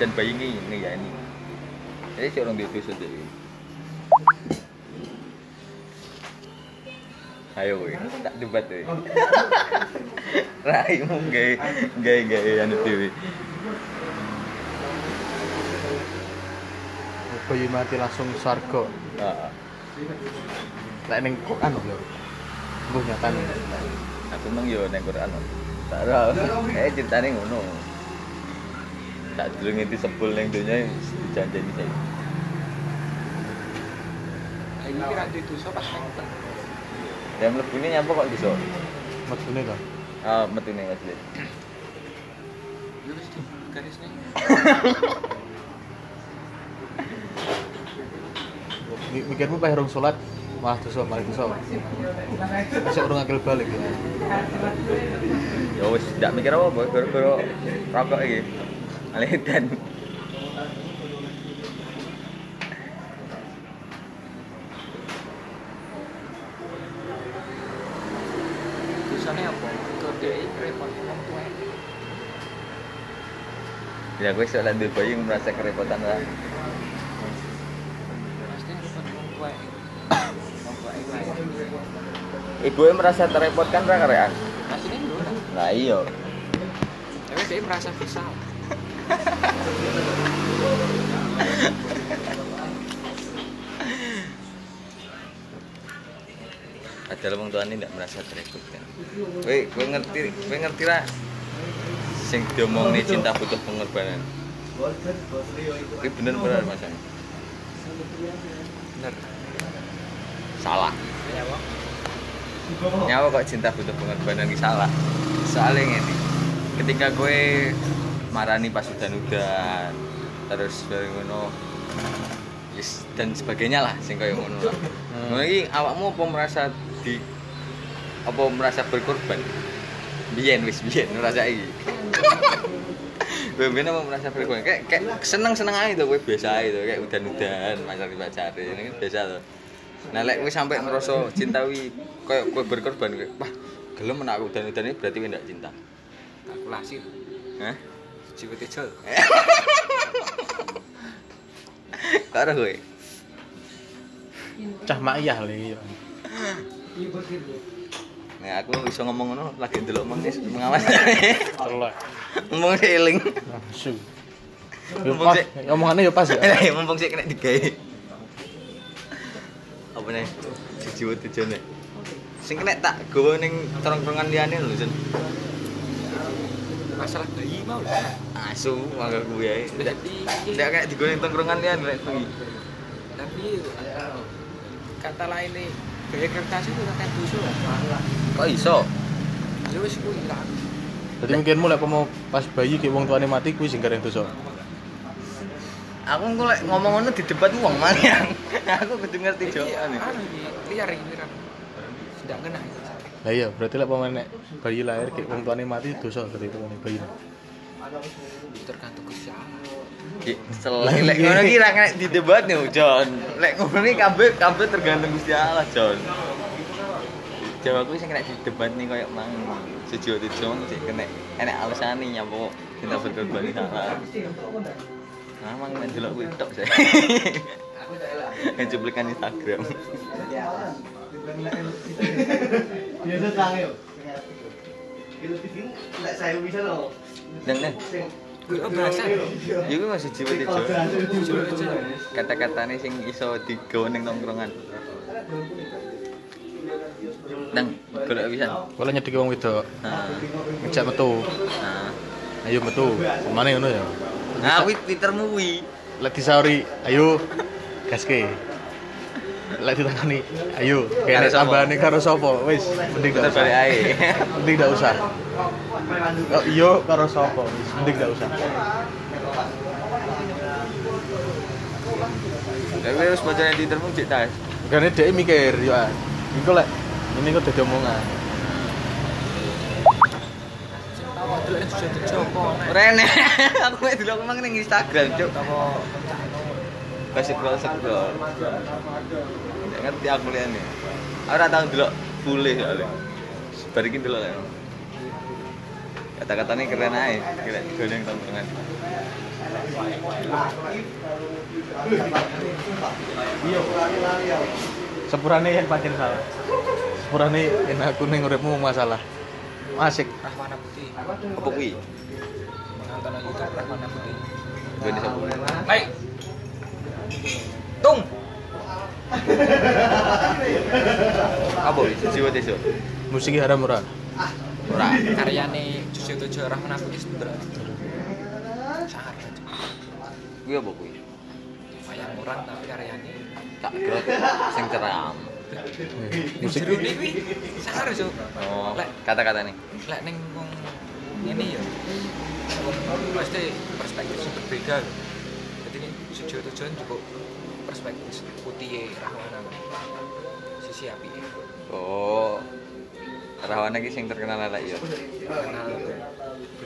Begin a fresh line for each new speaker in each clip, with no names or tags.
dan bayi ini ini ya ini. Jadi si orang itu saja ayo weh. Tak debat weh. Raimu gay gay gay anu dewi
bayi mati langsung sargo
ah
lek ning Quran lho? Mbuh nyatane.
Aku emang yo neng Quran tak tahu eh ceritanya ngono tak dulu ngerti sebel neng dunia dijanjani saya
Ini kira di dosa pas neng
yang lebih ini nyapa kok bisa
metune to
ah metu nih mas
Lu wis di garis neng.
Mi- mikirmu pas rong salat malah dosa malah dosa masih urung akil balik. Ya
ya wis tidak mikir apa baru rokok iki
Dosane apa? Repot wong tuwa.
ya gue soal ambil bayi merasa kerepotan lah ibu merasa terrepotkan ra karean
Asline lho lah.
nah iya
Tapi dia merasa bisa.
Ada wong tuane tidak merasa terrepotkan Woi, gue ngerti, gue ngerti lah sing diomong nih cinta butuh pengorbanan. Ini bener bener mas
Bener.
salah.
Ya,
nyawa kok cinta butuh pengorbanan ini salah. Soalnya ini ketika gue marani pas udan udan terus dari ngono yes, dan sebagainya lah sing kayak ngono lah. Ngono iki awakmu apa merasa di apa merasa berkorban? Biyen wis biyen merasa iki. Biyen apa merasa berkorban? Kayak kayak seneng seneng aja tuh gue biasa aja tuh kayak udan udan pacar pacari ini biasa tuh nah lek wis sampai ngerasa cintawi kayak gue berkorban kayak wah gelem menak aku udan udan ini berarti ndak cinta.
Kalkulasi.
Hah?
Jiwa tejo.
Karo gue.
cah maiyah le ya
Nah, aku bisa ngomong ngono lagi ndelok menges mengawas.
telek
Ngomong eling.
langsung Ya
Mumpung
pas,
sik.
omongannya ya pas ya.
Eh, mumpung sik kena digawe. Apa nih? Siji wae tujuane. Sing kena tak gowo ning terong-terongan liyane lho, Sun.
Masalah bayi mau lah.
Asu mangga kuwi ae. Ndak kayak digowo ning tongkrongan liyane lek kuwi.
tapi kata lain nih gaya kertas itu kan dosa lah.
Kok iso?
Ya wis kuwi lah.
Jadi mungkin mulai mau pas bayi kayak wong tuane mati kuwi sing kareng dosa.
Aku engko lek ngomong ngono di debat wong mangyang. Aku kudu ngerti
Iki
jawabane.
liar iki liar. Tidak kena.
Lah iya, berarti lek pemain nek bayi lahir kayak wong tuane mati dosa berarti itu bayi.
Tergantung Gusti Allah.
Selain lek ngono ki ra kena di debat nih, John. Lek ngono ki kabeh kabeh tergantung Gusti Allah, John. Jawabku sing kena di debat nih koyo mang sejauh itu John sih kena enek alasane nyapa kita berkorban di salah. Nah, mang main delok kuwi tok saya. Yang cuplikan Instagram.
biasa yo. Gila tipe lek saya wis ana.
Nen nen.
Kok berasa?
Iku masih jiwa dijo. Kata-katane sing iso digo ning nongkrongan. Nang golek pisan.
Kok nyedeki wong wedok.
Heeh.
Ngejak metu.
Heeh.
Ayo metu. Mane ngono ya.
Nah, kuwi Twittermu kuwi.
Lek disauri, ayo gaske. Lek ditangani, ayo kene tambahane karo sapa? Wis, mending
Kita
gak usah.
ae.
Mending gak usah. Oh, iya karo sapa? Wis, mending gak usah.
Tapi harus baca di Twittermu cek tas.
Karena dia mikir, yo ah. Iku lek ini kok dadi omongan.
Rene, aku mek delok emang ning Instagram, Cuk. Scroll scroll. Nggak ngerti aku liane. Aku ora tau delok full soalnya. barikin dulu lah kata-katanya keren aja keren gondeng tongkrongan
Sepurane yang pancen salah. Sepurane yang aku ning uripmu masalah. Asik.
Rahwana Putih
apa kui
nonton YouTube Rahwana Putih
gue di
baik tung.
Apa itu jiwa tisu
Musik haram ora?
ora.
Karyane Jusio Tojo Rahwana Putih sebenernya sangat
gue apa kui
wayang orang tapi karyane.
Tak gerak sing ceram
Musik
Jero kuwi sangar so
oh
lek
kata-kata nih
lek ning wong ngene ya. Pasti perspektif berbeda jadi Jusio Tojo cukup perspektif putih Rahwana. Sisi api.
Oh Rawana ki sing terkenal lah ya?
Kenal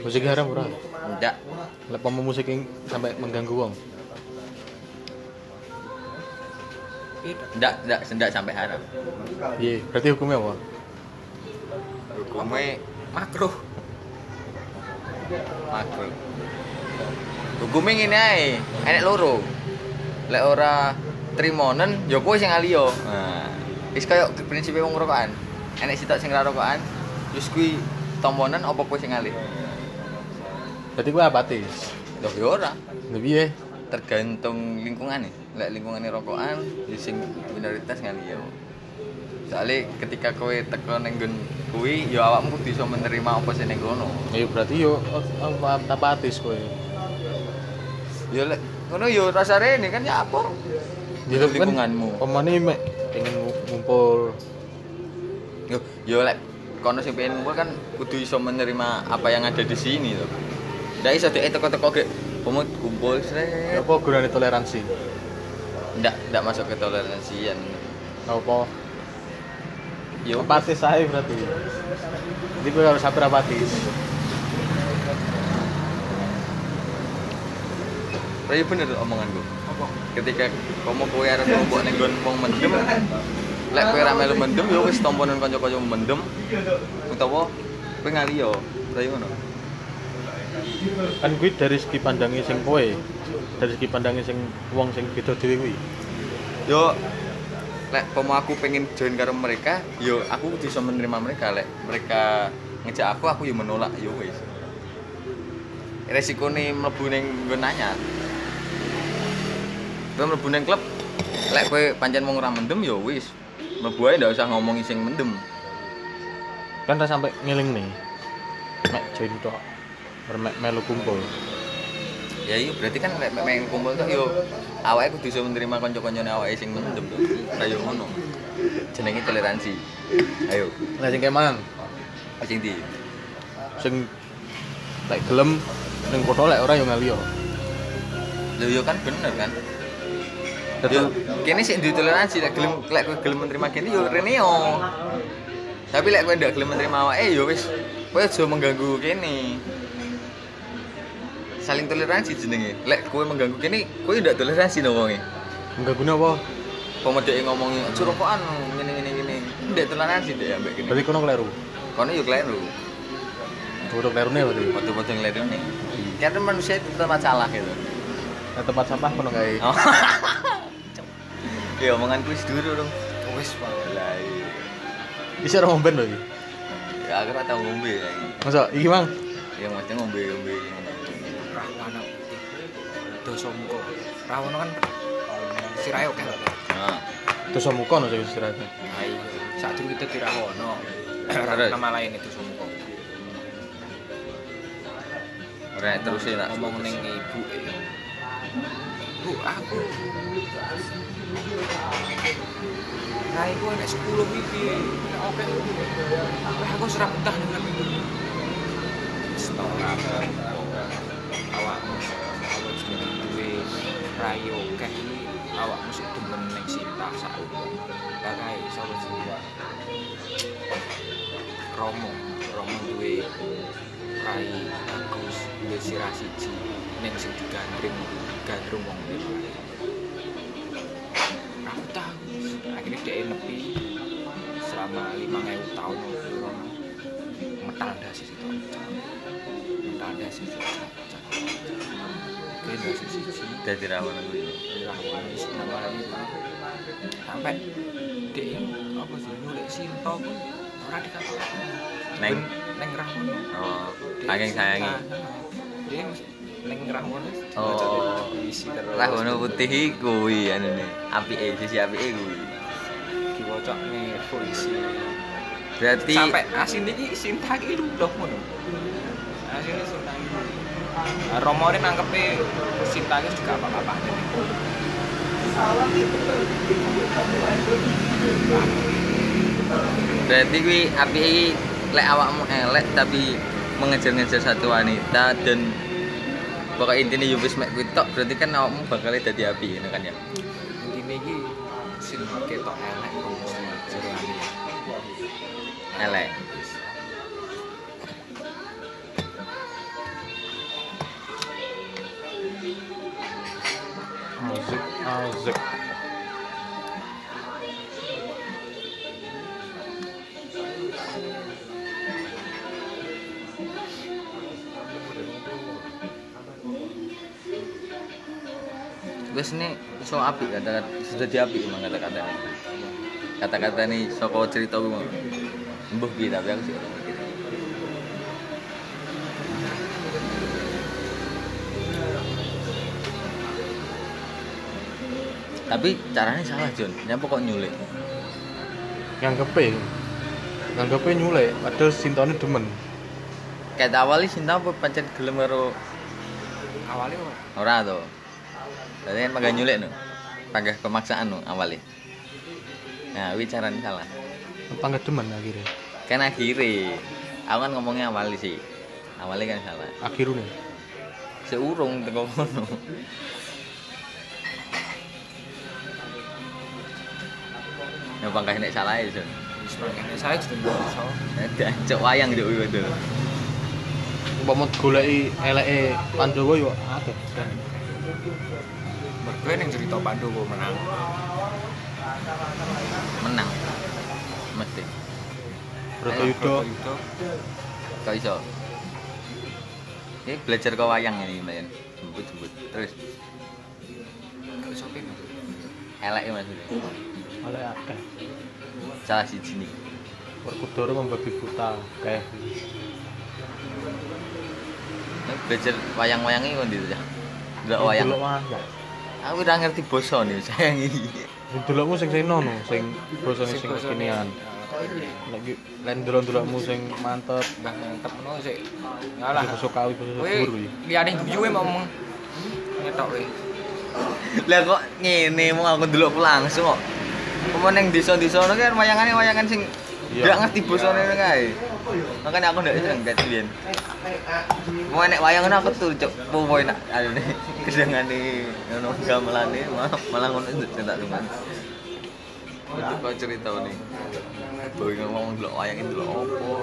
Musik haram ora?
ndak.
Lek musik yang sampai mengganggu wong.
ndak ndak ndak sampai haram.
Iya, berarti hukumnya apa?
hukumnya
makro
makro hukumnya ngene ae enek loro. Lek ora trimonen ya kowe sing aliyo nah. Wis kaya prinsip wong rokokan. Enek sitok sing ora rokokan terus kuwi tomponen apa kowe sing alih?
Berarti gue apatis.
lho ya ora.
Lebih ya.
tergantung lingkungan nih lek lingkungannya rokokan ya sing minoritas ngaliyo soalnya ketika kowe teko ning nggon kuwi ya awakmu kudu iso menerima apa sing ning kono.
Ya berarti yo apa apatis kowe.
Ya lek ngono ya rasane ini kan ya apa
Jadi
lingkunganmu
pemane mek pengen ngumpul.
yo yo lek kono sing pengen ngumpul kan kudu iso menerima apa yang ada di sini tuh ndak iso dek teko-teko ge pemut kumpul
Ya
sret
apa gunane toleransi?
ndak ndak masuk ke toleransian
Apa
yo
apatis aja berarti. Jadi gue harus sabar apatis.
Tapi bener tuh omonganku.
apa
Ketika kamu kowe arep ngombok ning nggon wong mendem, lek kowe ra melu mendem ya wis tomponen kanca-kanca mendem utawa kowe ngaliyo. Tapi ngono.
Kan gue dari segi pandangnya sing kowe, dari segi pandangnya sing wong sing beda dhewe kuwi.
Yo lek pomo aku pengen join karo mereka, yo aku kudu iso menerima mereka lek mereka ngejak aku aku yo menolak yo wis. Resikone mlebu ning nggon anyar. Kowe mlebu ning klub, lek kowe pancen wong ora mendem yo wis. Mlebu ae ndak usah ngomongi sing mendem.
Kan ra sampai ngiling nih. Mek join tok. Bermek melu kumpul.
Ya iya berarti kan lek main kumpul tuh yo awake kudu iso menerima kanca-kancane awake sing mendem tuh. Kayak ngono. Jenenge toleransi. Ayo,
Lah sing kemang,
sing di.
sing lek gelem ning kota lek ora yo ngaliyo.
Lho yo kan bener kan. Yo kene sik duwe toleransi lek gelem lek kowe gelem menerima kene yo reneo. Tapi lek kowe ndak gelem menerima awake yo wis kowe aja mengganggu kene. Saling toleransi jenenge. Lek kowe mengganggu kene, kowe ndak toleransi no wonge.
mengganggu apa?
Pemedeke ngomongi curokokan ngene ngene ngene. Ndak toleransi deh ambek kene.
Berarti kono kleru.
Kono yo kleru.
Bodoh klerune berarti.
Foto-foto ngeliat ini. Karena manusia itu tempat salah gitu.
Nah, tempat sampah kono gawe.
Ya omongan kuis dulu dong.
wis Pak.
Lah iya.
Bisa ora ngomben lho iki.
Ya aku ora tau ngombe lagi.
Masa iki mang
Ya mesti ngombe-ngombe.
Rahwana Putih dosa muka Rahwana kan sirahe oke
Nah,
dosa muka no sing istirahat.
ayo saat dulu kita
Terus?
nama lain itu muka
ora terusin nak
ngomong neng ibu bu aku Nah, itu ada 10 mimpi. Oke, oke. Aku serap entah dengan itu. Setelah awak awak sudah mimpi rayo kayak ini awak masuk demen yang cinta saat itu. Kayak ini sama. Romo, Romo duwe rai bagus duwe sirasi siji ning sing digandring gandrung wong liya. Aku tahu. Akhirnya dia nepi selama lima ribu tahun metal dasi situ metal dasi situ Oke, dasi siji.
Dadi rawan kuwi.
Rahwan wis nama lagi sampai dia apa sih nulis Sinto pun ora dikatakan.
Neng.
Neng Rahwan
oh, saking sayangi.
dia neng Rahwan
Oh. Rahwana putih kuwi anune. Apike sisi apike kuwi.
diwacok nih polisi
Berarti
sampai asin ini Sinta iki ludah ngono asin Sinta iki Romo ini nangkepe Sinta iki juga apa-apa
berarti kuwi apike iki lek awakmu elek tapi mengejar-ngejar satu wanita dan pokoknya intinya yo wis mek kuwi tok berarti kan awakmu bakal dadi api ngono kan ya.
intine iki sin ketok elek
Elek.
Azik, azik.
Wis nih iso apik kata sudah diapik emang kata-kata ini. Kata-kata ini saka cerita kuwi mau. Mbuh piye tapi aku sih. Tapi caranya salah John. Nyapa kok nyulik?
Nganggepe. Nganggepe nyulek, padahal sintone demen.
Kayak awalnya Sinta apa pancen gelem karo
awalnya
ora to. Berarti kan maga nyulik no. Panggah pemaksaan no awalnya. Nah, wi caranya salah.
Panggah demen akhirnya.
Kan akhirnya aku kan ngomongnya awalnya sih. Awalnya kan salah.
Akhirnya.
Seurung teko kono. Ya pangkah nek salah ya, Son.
Semangatnya saya juga bisa
Ada cok wayang cok kuwi betul.
Umpama goleki eleke Pandawa yo akeh.
Mergo yang cerita Pandowo menang
Menang. Mesti.
Bratayuda
Bratayuda
Kok iso? Ini belajar ke wayang ini, Mbak. Jemput-jemput. Terus
gak iso
elek ya maksudnya.
oleh akeh.
Salah siji nih.
Werkudara membabi buta kayak
belajar wayang-wayang ini kan gitu ya. Delok wayang.
Delok wayang.
aku ora ngerti basa ne sayang
iki. Ndelokmu sing seno no, sing basane sing kekinian.
Nek
iki lek ndelok-ndelokmu sing mantep,
mbah mantep ngono sik.
Ya
lah.
Basa kawi basa dhuwur iki.
Liyane guyue mau ngomong. Ngetok kowe.
Lah kok ngene mau aku ndelok langsung kok. Apa ning desa-desa ngono kan wayangane wayangan sing gak ngerti bosone ngono kae. Makanya aku ndak seneng ket biyen. Mau nek wayang aku tuh cok popo nak ane kedengane ngono gamelane malah ngono itu tak cuman. Itu kok cerita nih. Boy ngomong delok wayang itu delok opo.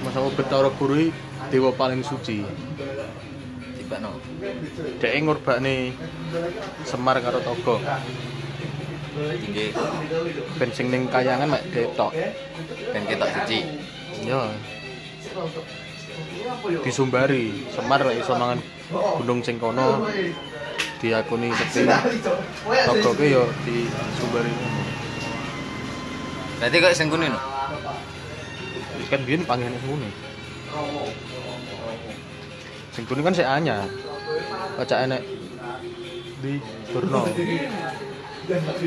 Masa Betara Guru dewa paling suci.
Tiba no.
Dek ngorbakne Semar karo Togo.
Tinggi
Ben sing ning kayangan mek detok.
dan ketok suci.
Ya. Disumbari Semar iso mangan gunung sing kono diakoni sekti Togo ke yo disumbari ngono.
Berarti kok sing kuning no?
Kan biyen panggihane ngono. Sing kuning kan sik anyar. Baca enek di Burno.
Aku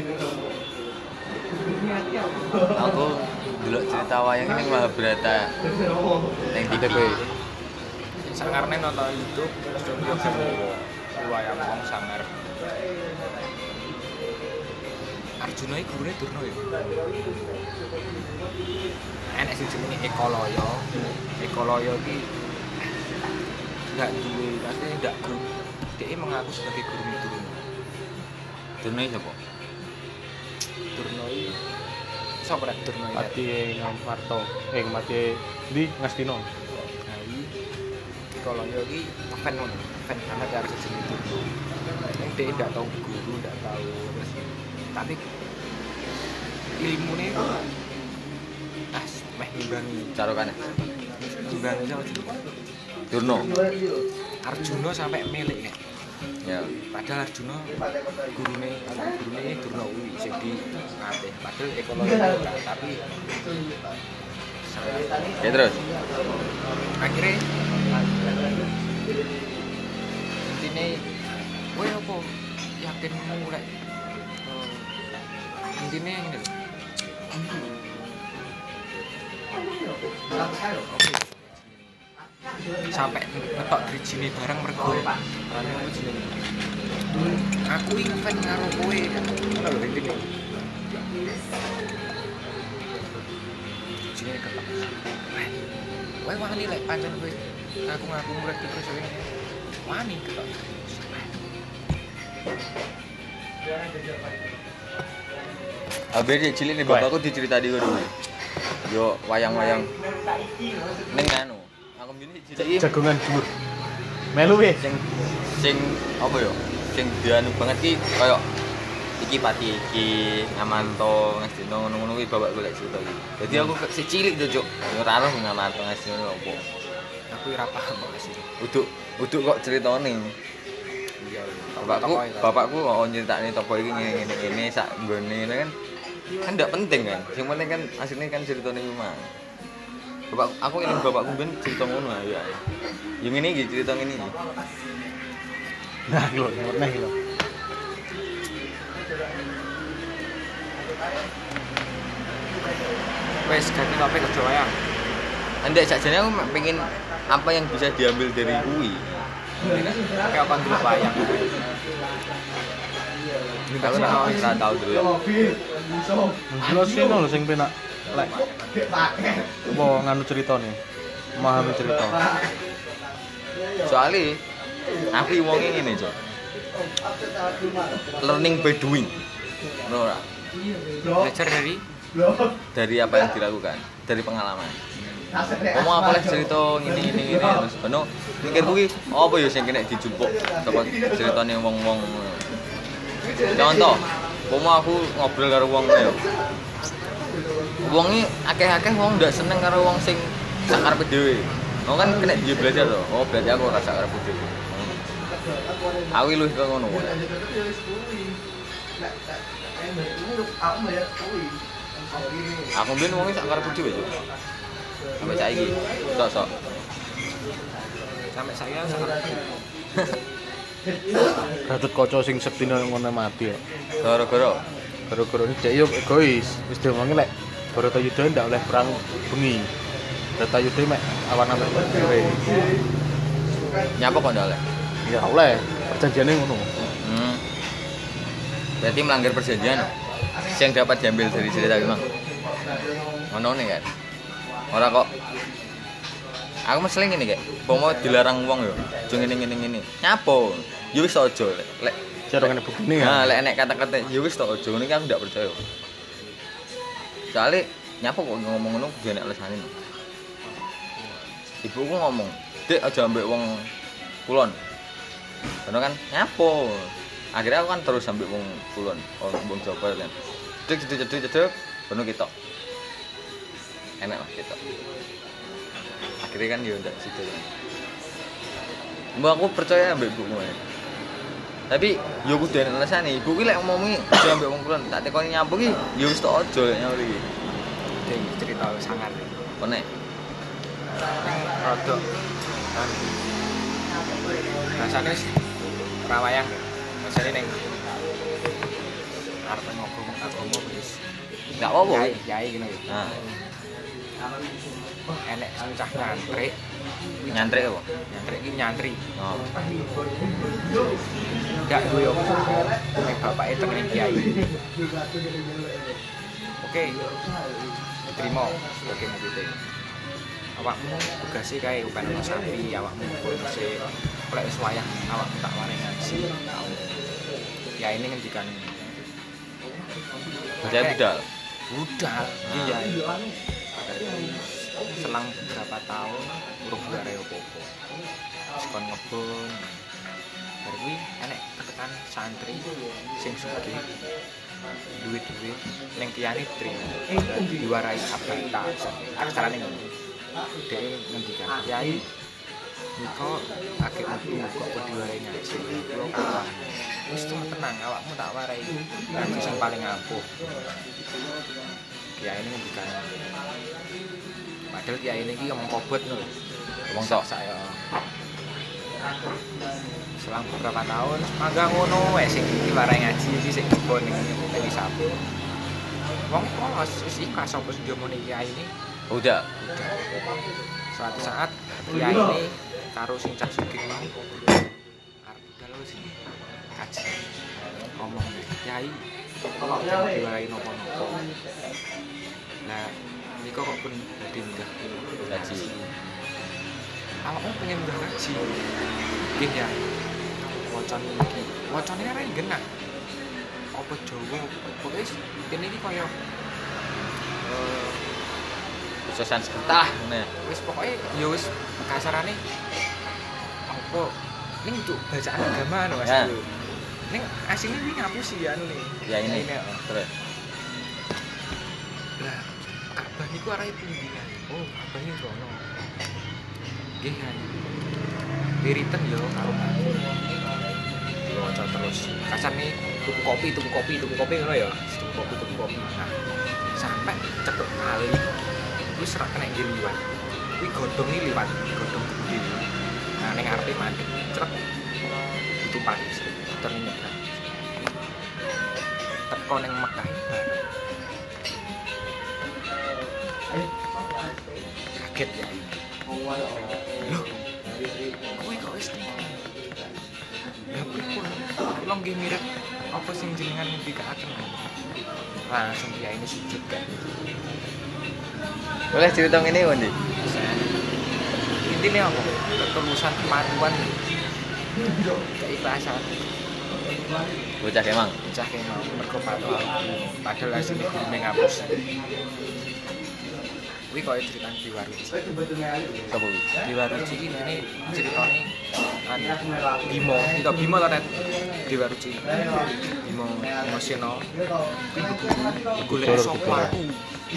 dulu cerita wayang ini Mahabharata yang
TP.
TV.
Sangarne nonton YouTube studio Jawa. Wayang wong sangar. Arjuna iki gurune Durna ya. Enek sing jenenge Ekoloyo. Ekoloyo iki enggak duwe, maksudnya enggak guru. Dia mengaku sebagai guru Durna.
Durna itu
iki sapa rek? Durna iki?
Mati Marto. Eh mati di Ngastino.
Nah, iki kalau yo iki fan ngono, fan dia harus jenis itu. Ini dia tidak tahu guru, tidak tahu terus. Tapi ilmu nih ah meh ngimbangi
carokan.
ngimbangi sama jenenge
Durno
Arjuna sampai milik ya
ya
padahal Arjuna gurune gurune Durna kuwi sing di latih padahal ekonomi ora tapi
ya terus
akhirnya intinya kowe apa yakinmu lek eh, intinya ini lho sampai ngetok drijine barang mergo anu apa jenenge aku iki ngefans karo kowe ngono lho intine drijine ketok kowe wani lek pancen kowe aku ngaku murid terus kowe wani ketok
Abis cilik nih bapakku dicerita di dulu. Yo wayang-wayang. Neng anu. Ini
jagongan dhuwur melu wis
sing sing apa yo? Sing dianu banget ki koyo iki pati iki ngamanto ngasino ngono-ngono kuwi bapak golek cerita iki. Dadi aku ke- si cilik to, Cuk. Ora roh ngamanto ngasino opo.
aku ora paham kok sih
Uduk uduk kok ceritane.
iya
Bapakku bapakku mau nyeritakne topo iki ngene ngene ngene sak nggone kan. Kan ndak penting kan. Yang penting kan aslinya kan ceritane iki mah. Bapak aku ini bapakku ben cerita ngono ya. Yang ini iki cerita ngene iki.
nah lho neh lho
wes ganti topik kerja wayang
Andek sakjane aku pengen apa yang bisa diambil dari kuwi.
kayak apa dulu wayang
ora ora tau dulu.
Bisa.
jelas sih lho sing penak lek apa nganu ceritane memahami cerita
Soalnya aku wonge ngene, Cok. Learning by doing. Ngono ora?
Loh,
belajar dari.
Dari apa yang dilakukan, dari pengalaman. ngomong apa lah cerita ini ini ini terus ono mikir kuwi apa ya sing kena dijupuk saka ceritane wong-wong contoh pomo aku ngobrol karo wong ya wong iki akeh-akeh wong ndak seneng karo wong sing sak karepe dhewe Wong kan kena dia belajar loh. Oh, berarti aku rasa karepe dhewe. Aku luwih ke ngono. Aku mbien wong sak karepe dhewe. Sampai saiki. Sok-sok.
sampai saya sangat
Gatut kaca sing sedina ngono mati ya.
Gara-gara
Gara-gara ini dia yo egois. Wis diomongi lek Baratayuda ndak oleh perang bengi. Baratayuda mek awan-awan dhewe.
nyapa kok ndak oleh?
Ya oleh. Perjanjiane ngono.
Hmm. Berarti melanggar perjanjian. Yang dapat diambil dari cerita memang. Ngono nih kan. Ora kok. Aku mesti ngene kayak, pomo dilarang wong yo. Aja ngene ngene ngene. Nyapo? Yo wis aja lek. Lek
Cara kene begini
Nah,
ya.
lek enek kata-kata yo wis tok aja ngene iki aku ndak percaya. Soale nyapo kok ngomong ngono kudu enek alesane. Ibuku ngomong, "Dek aja ambek wong kulon." Karena kan nyapo. Akhirnya aku kan terus ambek wong kulon, wong wong Jawa kan. Dek cedek cedek cedek, penuh kita. Enak lah kita. Akhirnya kan yo ndak situ kan. Mbak aku percaya ambek ibuku. ya. Tapi yo kudu enek alasane. Ibu ki lek ngomongi aja ambek wong kulon, tak tekoni nyapo ki yo wis tok aja lek nyapo iki.
cerita sangar
Kone.
rodok. Kan. Rasanya sih rawayang. Rasanya neng arep ngomong agama wis.
Enggak apa-apa.
yai gini
Nah,
enek sing cah nyantri
nyantri apa?
nyantri iki nyantri.
Oh.
gak duwe apa bapak itu temen kiai. Oke. Terima. Sebagai muridnya awakmu tugasnya kayak upan sapi awakmu polisi oleh wayah awakmu tak wani ngaji. Tau ya ini ngendikan.
Percaya budal.
budal iya selang beberapa tahun urung gak reo popo sekon ngebon baru kuwi enek ketekan santri sing sugih duwe duit-duit ning kiyane diterima. Diwarai abata aksarane ngono dhek ngendikan kiai Niko akeh metu kok kok diwarai ngaji kula kalah wis tuh tenang awakmu tak warai. Ngaji sing paling ampuh. Kiai ini ngendikan padahal kiai ini ngomong kobot lho.
Wong tok.
saya. Selang beberapa tahun mangga ngono wes sing iki warai ngaji iki sing kebon ning Sabu wong polos wis ikhlas apa sing diomongin kiai ini?
Udah.
udah. Suatu saat kiai ini karo sing cah sugih mau arep budal wis kaji. Ngomong kiai jangan diwarai nopo-nopo? Nah Niko kok pun dadi enggak
Ngaji.
awakmu pengen enggak ngaji nggih ya wacan iki wacane ora genah apa Jawa pokoknya kene iki kaya
Khususan sekitar. Nah,
wis pokoknya ya wis kasarane apa ning untuk bacaan agama no Mas
Ya.
Ning asine iki ngapusi ya anu nih
ya ini.
Ini.
Terus.
Lah Ka'bah niku arahe pundi ya oh Ka'bah ini rono nggih kan? Wiritan yo karo aku. Diwaca terus. Nih tuku kopi tuku kopi tuku kopi ngono ya tuku kopi tuku kopi. Nah sampai cedok kali wis ora kena nggih liwat. Kuwi godhong iki liwat godhong gede. Nah ning arepe mati cerek ditumpaki terus nyebrang teko ning Mekah kaget ya loh kowe kok wis kula nggih mirip. Apa sing jenengan ngendikaken langsung dia ini sujud kan?
Boleh cerita ini Wandi?
intinya apa ketulusan kemampuan keikhlasan.
Bocah emang.
bocah mau mergo padahal hasilnya guru ngapus kuwi koyo critane diwaru.
Sopo kuwi?
Diwaru iki ngene critane kan Bimo, itu Bimo lah net di baru sih. Bimo Masino, gule sopo,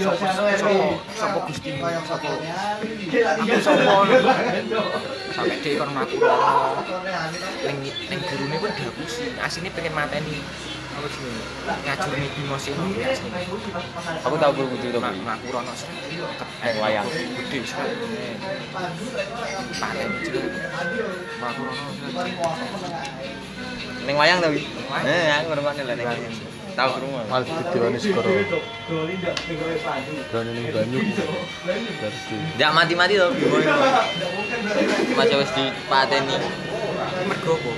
sopo, sopo, sopo gusti, sopo, aku sopo, sampai dia ikon mati. Neng, neng guru pun dihapus sih. Pengen mateni asine
Aku tahu guru itu kuwi.
rono
Ning wayang.
gede rono
Ning wayang to. Eh, aku ngrungokne ning. Tahu krungu.
Malah didiwani skoro. Dan ini banyu.
Ndak mati-mati to. Mas wis dipateni.
Mergo apa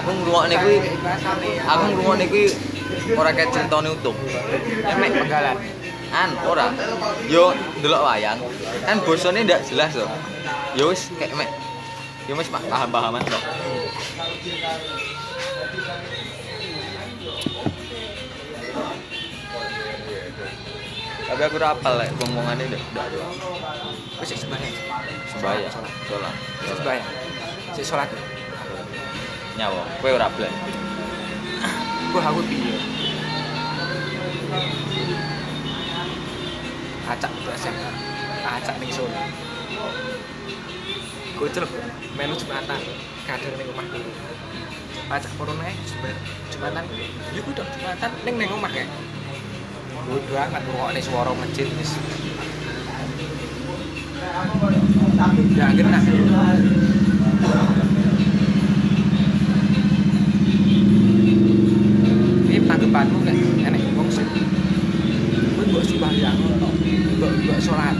Aku ngrungokne kuwi aku ngrungokne kuwi ora kayak ceritane utuh.
emek penggalan
An ora. Yo delok wayang. Kan bosone ndak jelas to. Yo wis kayak mek. Yo wis paham-pahaman kok. Tapi aku ora apal lek ngomongane ndak ndak ada.
wis sik sembahyang
Sembayang,
Sholat.
sholat.
Sik sik salat
Nyawa, kowe ora blas.
ku aku piye? Acak itu SMA acak ning Solo Kucel melu Jumatan. Kadang ning omah dulu acak corona sebar Jumatan. Ya ku dok Jumatan ning ning omah kae. Bodoh amat ngrungokne swara masjid wis. Ya genah Ini tanggapanmu kayak enek wong sing kowe mbok sembahyang mbok mbok salat.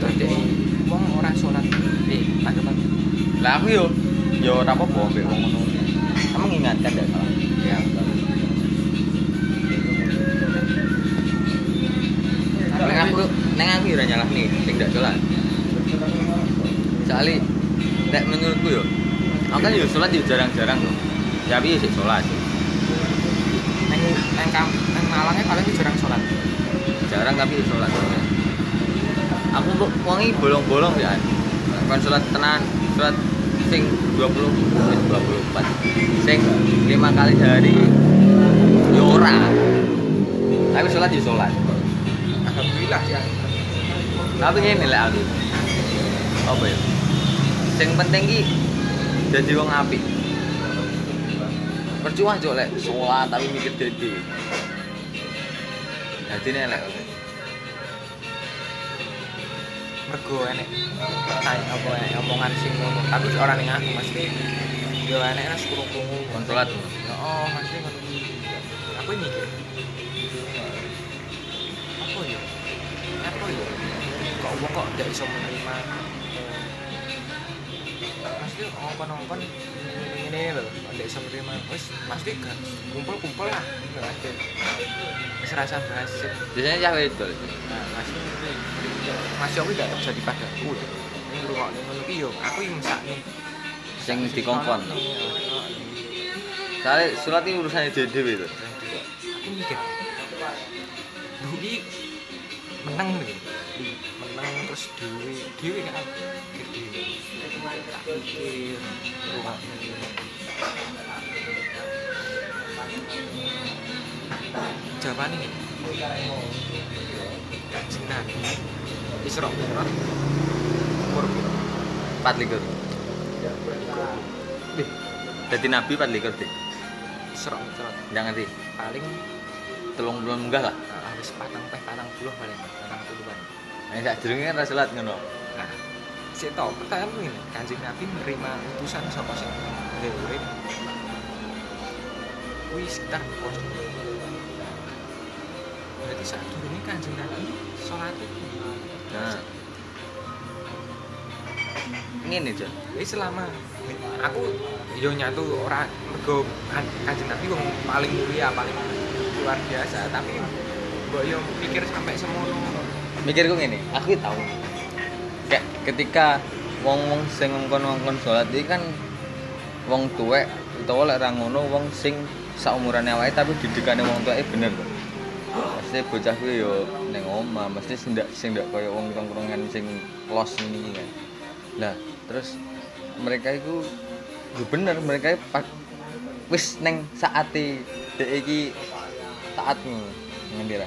Dadi wong ora salat. Eh, tanggapan
Lah aku yo yo ora apa-apa mbek wong ngono. Soale nek menurutku yo aku kan yo sholat yo jarang-jarang tuh. Tapi yo sik sholat.
Neng neng kam neng Malangnya paling jarang salat.
Jarang tapi yo sholat. Aku kok wangi bolong-bolong ya. Kan sholat tenan, sholat sing 20 eh, 24 sing lima kali sehari ya ora tapi sholat ya sholat
alhamdulillah ya
tapi ini lah aku apa ya sing penting ki jadi wong apik. Percuma cok lek sholat tapi mikir dede jadi ini lek
mergo enek kayak apa enek omongan sing ngono. Tapi orang yang aku mesti yo enek nang krungu
Kon sholat.
oh mesti ngono aku mikir. Apa ya apa ya kok wong kok gak iso menerima mesti ngongkon-ngongkon ini lho iso menerima wis mesti gak kumpul-kumpul lah. Gak wis rasa bahas
biasanya cah wedok
Nah, masih masih aku gak terjadi padaku ya. Ini ngrungokne ngono ki yo. Aku yang mesakne.
sing dikongkon. Soalnya sholat ini urusannya dede itu
Aku mikir. Iki menang nih. Terus dewe, dewe kan dewe. Tak mikir ngrungokne. Jawabannya nih. Kanjeng Nabi Isra Mi'raj umur piro?
empat likur jadi nabi empat likur deh
Isra Mi'raj
jangan sih
paling
tolong belum enggak lah
habis patang teh patang puluh paling
ini tak jerungnya kan rasulat ngono.
Nah si tau pertanyaan ini kanjeng Nabi menerima utusan sapa sing dewe kuwi sekitar pos berarti saat ini kanjeng Nabi sholat itu.
Nah. Ini nih Jon.
Jadi selama aku yo nyatu orang mergo kan- kanjeng Nabi wong paling mulia paling luar biasa tapi mbok yo pikir sampai semono
mikirku ngene. Aku tahu kayak ketika wong wong sing ngongkon ngongkon sholat ini kan wong tuwek utawa lek ra ngono wong sing saumurane awake tapi didikane wong tuweke bener kok mesti bocah kuwi yo ning omah mesti sing ndak sing ndak kaya wong tongkrongan sing los ini kan. Lah terus mereka itu yo bener mereka pak wis neng saate dek iki taat ngono ngendira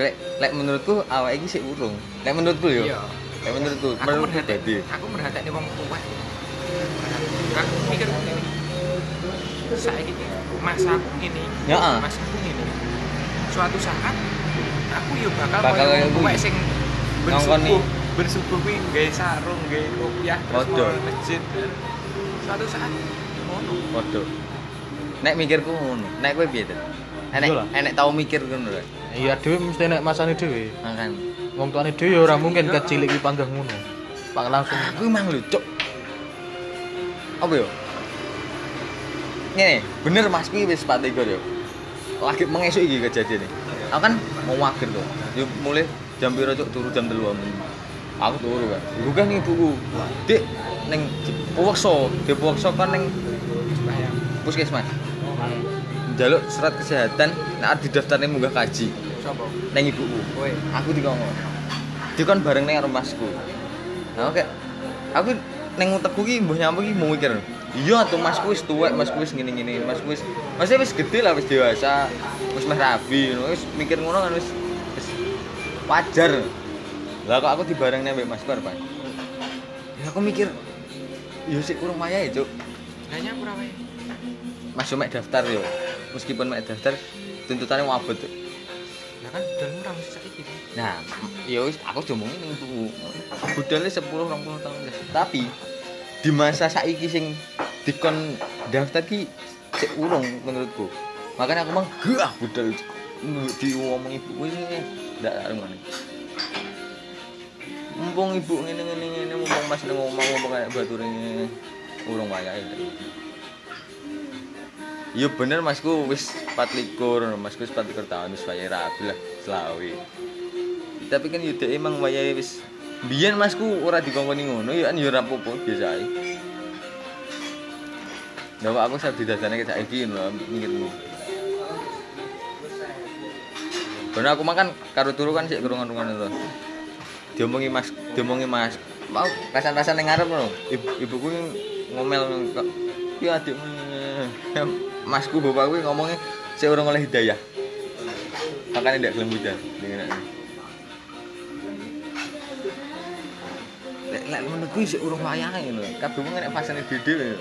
lek lek menurutku awake iki sik urung. Lek menurutku yo.
Iya.
Lek menurutku
aku
menurutku dadi.
aku merhatiin wong tua aku mikir ini. Saya ini masa aku ini
Ya, ah.
masa aku ini suatu saat aku yo bakal
Bakal
koyo tuwek sing bersubuh bersubuh kuwi gawe sarung gawe kopiah terus masjid. Suatu saat ngono.
Waduh. Nek mikirku ngono. Nek kowe piye? Enek
Iya
enek tau mikir ngono lho.
Iya dhewe mesti nek masane dhewe
Makan.
wong tuane dhewe ya ora mungkin kecilik iki panggah ngono pak langsung
Aku emang lucu. Apa yo? Ngene, bener Mas kuwi wis 4 yo. Lagi mengesuk iki kejadian Aku kan mau wakil tuh. Yo mulai jam piro cuk turu jam 3 Aku turu kan. Iku kan ibuku. Dik ning Puwekso, di Puwekso kan ning
bayang
puskesmas. Jaluk surat kesehatan nek arep didaftarne munggah kaji
sapa
ning ibuku.
kowe
Aku dikongkon. Dikon bareng ning karo masku. Nah, oke. Aku ning utekku ki mbah nyampe ki mau mikir. Iya tuh masku wis tuwek, masku wis ngene-ngene, masku wis masih wis gede lah wis dewasa, wis meh rabi, wis mikir ngono kan wis wis wajar. Lah kok aku dibareng mbek masku arep. Ya aku mikir yo sik kurang wayahe, Cuk.
lah apa ya
Mas yo mek daftar yo. Meskipun mek daftar tuntutannya mau abot.
Kan
Nah, ya wis aku diomongin ning buku. Budalnya 10 20 tahun. guys. Tapi di masa saiki sing dikon daftar ki cek urung menurutku. Makanya aku mang gah budal diomong ibu ini ndak arep Mumpung ibu ngene ngene ngene mumpung Mas nang omah mumpung kayak batu ini urung wayahe. Iya bener masku wis 24, masku wis 24 tahun wis wayahe rabi lah selawi. Tapi kan yo emang wayahe wis biyen masku ora dikongkoni ngono kan yo ora apa-apa biasa ae. Kok aku sak didadane ke saiki lho mikirmu. Karena aku makan karo turu kan sik kerungan-kerungan itu. Diomongi Mas, diomongi Mas. Mau rasan-rasan ning ngarep lho. Ibu, ibuku ngomel kok ya adik masku bapakku ngomongnya saya orang oleh hidayah. Makanya tidak gelem hujan dengan lek lek menurutku sih urung wayange lho kabeh wong nek fasane dhewe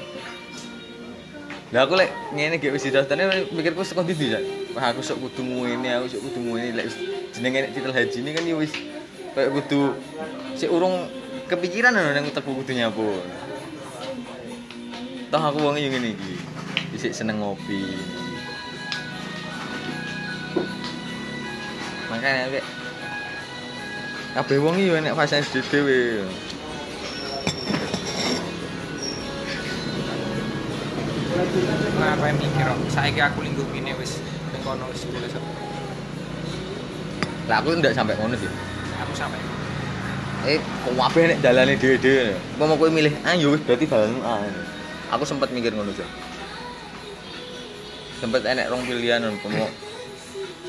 lah aku lek ngene gek wis didaftane mikirku saka ndi ya wah aku sok kudu ngene aku sok kudu ngene. Lek jenenge nek titel haji ini kan ya wis kayak kudu sik urung kepikiran lho nang utekku kudu nyapu toh aku wong yang ngene iki isik seneng ngopi. Makanya kayak kabeh wong iki yo nek fasane dhewe.
Kenapa mikir kok? Saiki aku lingkup ini wis ning kono wis boleh
lah aku ndak sampai ngono sih.
Aku sampai
eh kok kabeh nek dalane dhewe-dhewe. Kok mau kowe milih ah ya wis berarti dalanmu ah. Aku sempat mikir ngono sih sempat enek rong pilihan mau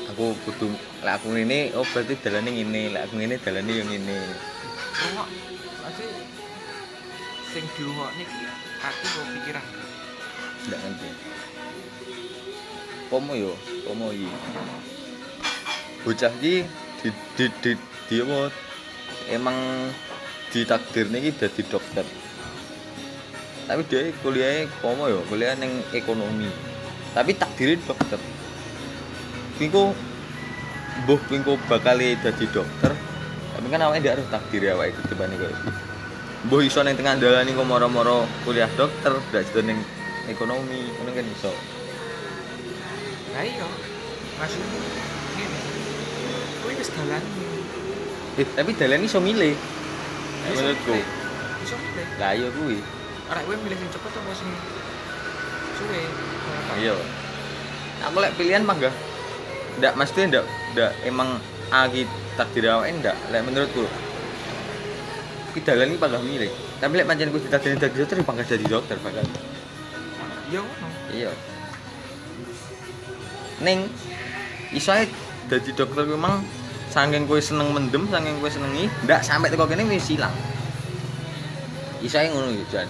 aku kudu lah aku ini oh berarti dalane ngene. Lah aku ngene dalane yang ngene.
Rungok, pasti sing dirungokne iki hati kok pikiran.
ndak ngerti. Pomo yo pomo iki. Bocah iki di di di, di apa? Emang ditakdirnya iki dadi dokter. Tapi dia kuliahnya pomo yo kuliah neng ekonomi tapi takdirnya dokter Pingko mbuh pingko bakal dadi dokter tapi kan awake ndak harus takdir awake ke depan iki mbuh iso ning tengah dalan iku moro-moro kuliah dokter ndak sido ning ekonomi ngono kan iso
Lah iya. Maksudku ngene. Kuwi wis dalan.
eh, tapi dalan iso milih menurutku
Iso milih.
lah iya kuwi
Arek kowe milih sing cepet apa sing suwe?
Iya aku lek pilihan mah enggak ndak mesti ndak ndak emang agi takdir awake ndak. Lek menurutku ki dalan iki milih tapi lek pancen kudu ditakdirin dadi dokter ya pagah dadi dokter bakal
Ya ngono.
iya. Ning iso ae dadi dokter kuwi emang saking kowe seneng mendem saking kowe senengi ndak sampai teko kene wis ilang. Iso ae ngono ya Jan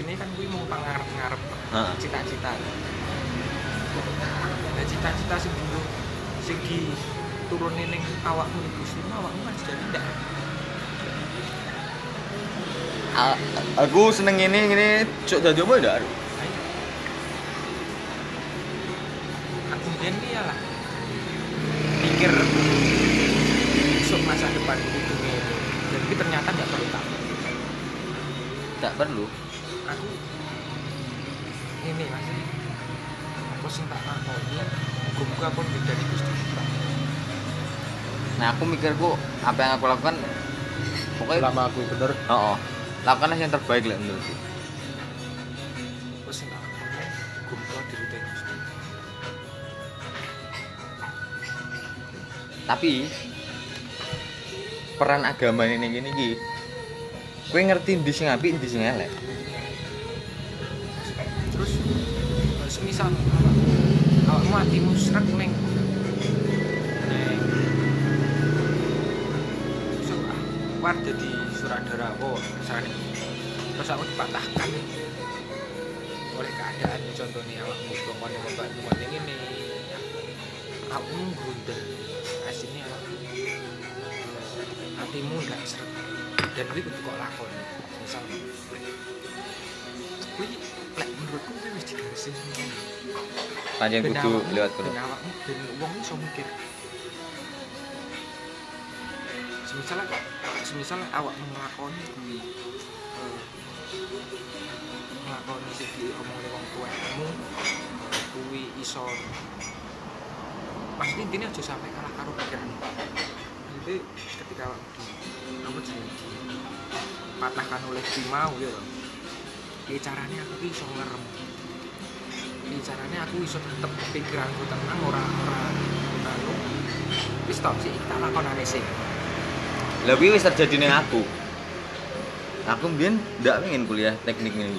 Asine kan kuwi mau pangarep-ngarep
Heeh.
cita-cita. Nah, cita-cita sing dulu sing di turunin ning awakmu ning Gusti awakmu kan jadi ndak.
A- aku seneng ini ini cok dadi apa ndak
Ayo. Aku ki ya lah. Pikir besok masa depan itu. Dan itu ternyata nggak perlu tak.
tak perlu
Aku ini mas aku sing tak lakoni muga-muga pun beda di Gusti
nah aku mikirku apa yang aku lakukan pokoknya
selama aku bener
oh, oh lakukan yang terbaik lah menurutku
Aku sing tak lakoni muga-muga diridhoi Gusti.
tapi peran agama ini gini gini gue ngerti di sing apik di sing elek
Terus semisal awakmu hatimu srek ning ning so ah, war jadi suradara oh misalnya terus aku dipatahkan. Oleh keadaan contohnya awakmu kongkon yang membantu konten ini. Awakmu grundel aslinya hatimu nggak srek dan kudu kok lakon misal kuwi lek menurutku kuwi wis
panjang kudu lewat kono
ben awakmu ben wong iso mikir. Semisal semisal awakmu nglakoni kuwi eh, nglakoni sing diomongke wong tuamu kuwi iso pasti intinya aja sampai kalah karo pikiran nanti ketika di apa jenenge? Patahkan oleh timau ya lho. Piye carane aku iso ngerem. Piye carane aku iso tetep pikiranku tenang ora ora anu wis tok sih tak lakonane sih
lebih wis terjadi nih aku. Aku mbien ndak pengen kuliah teknik ini.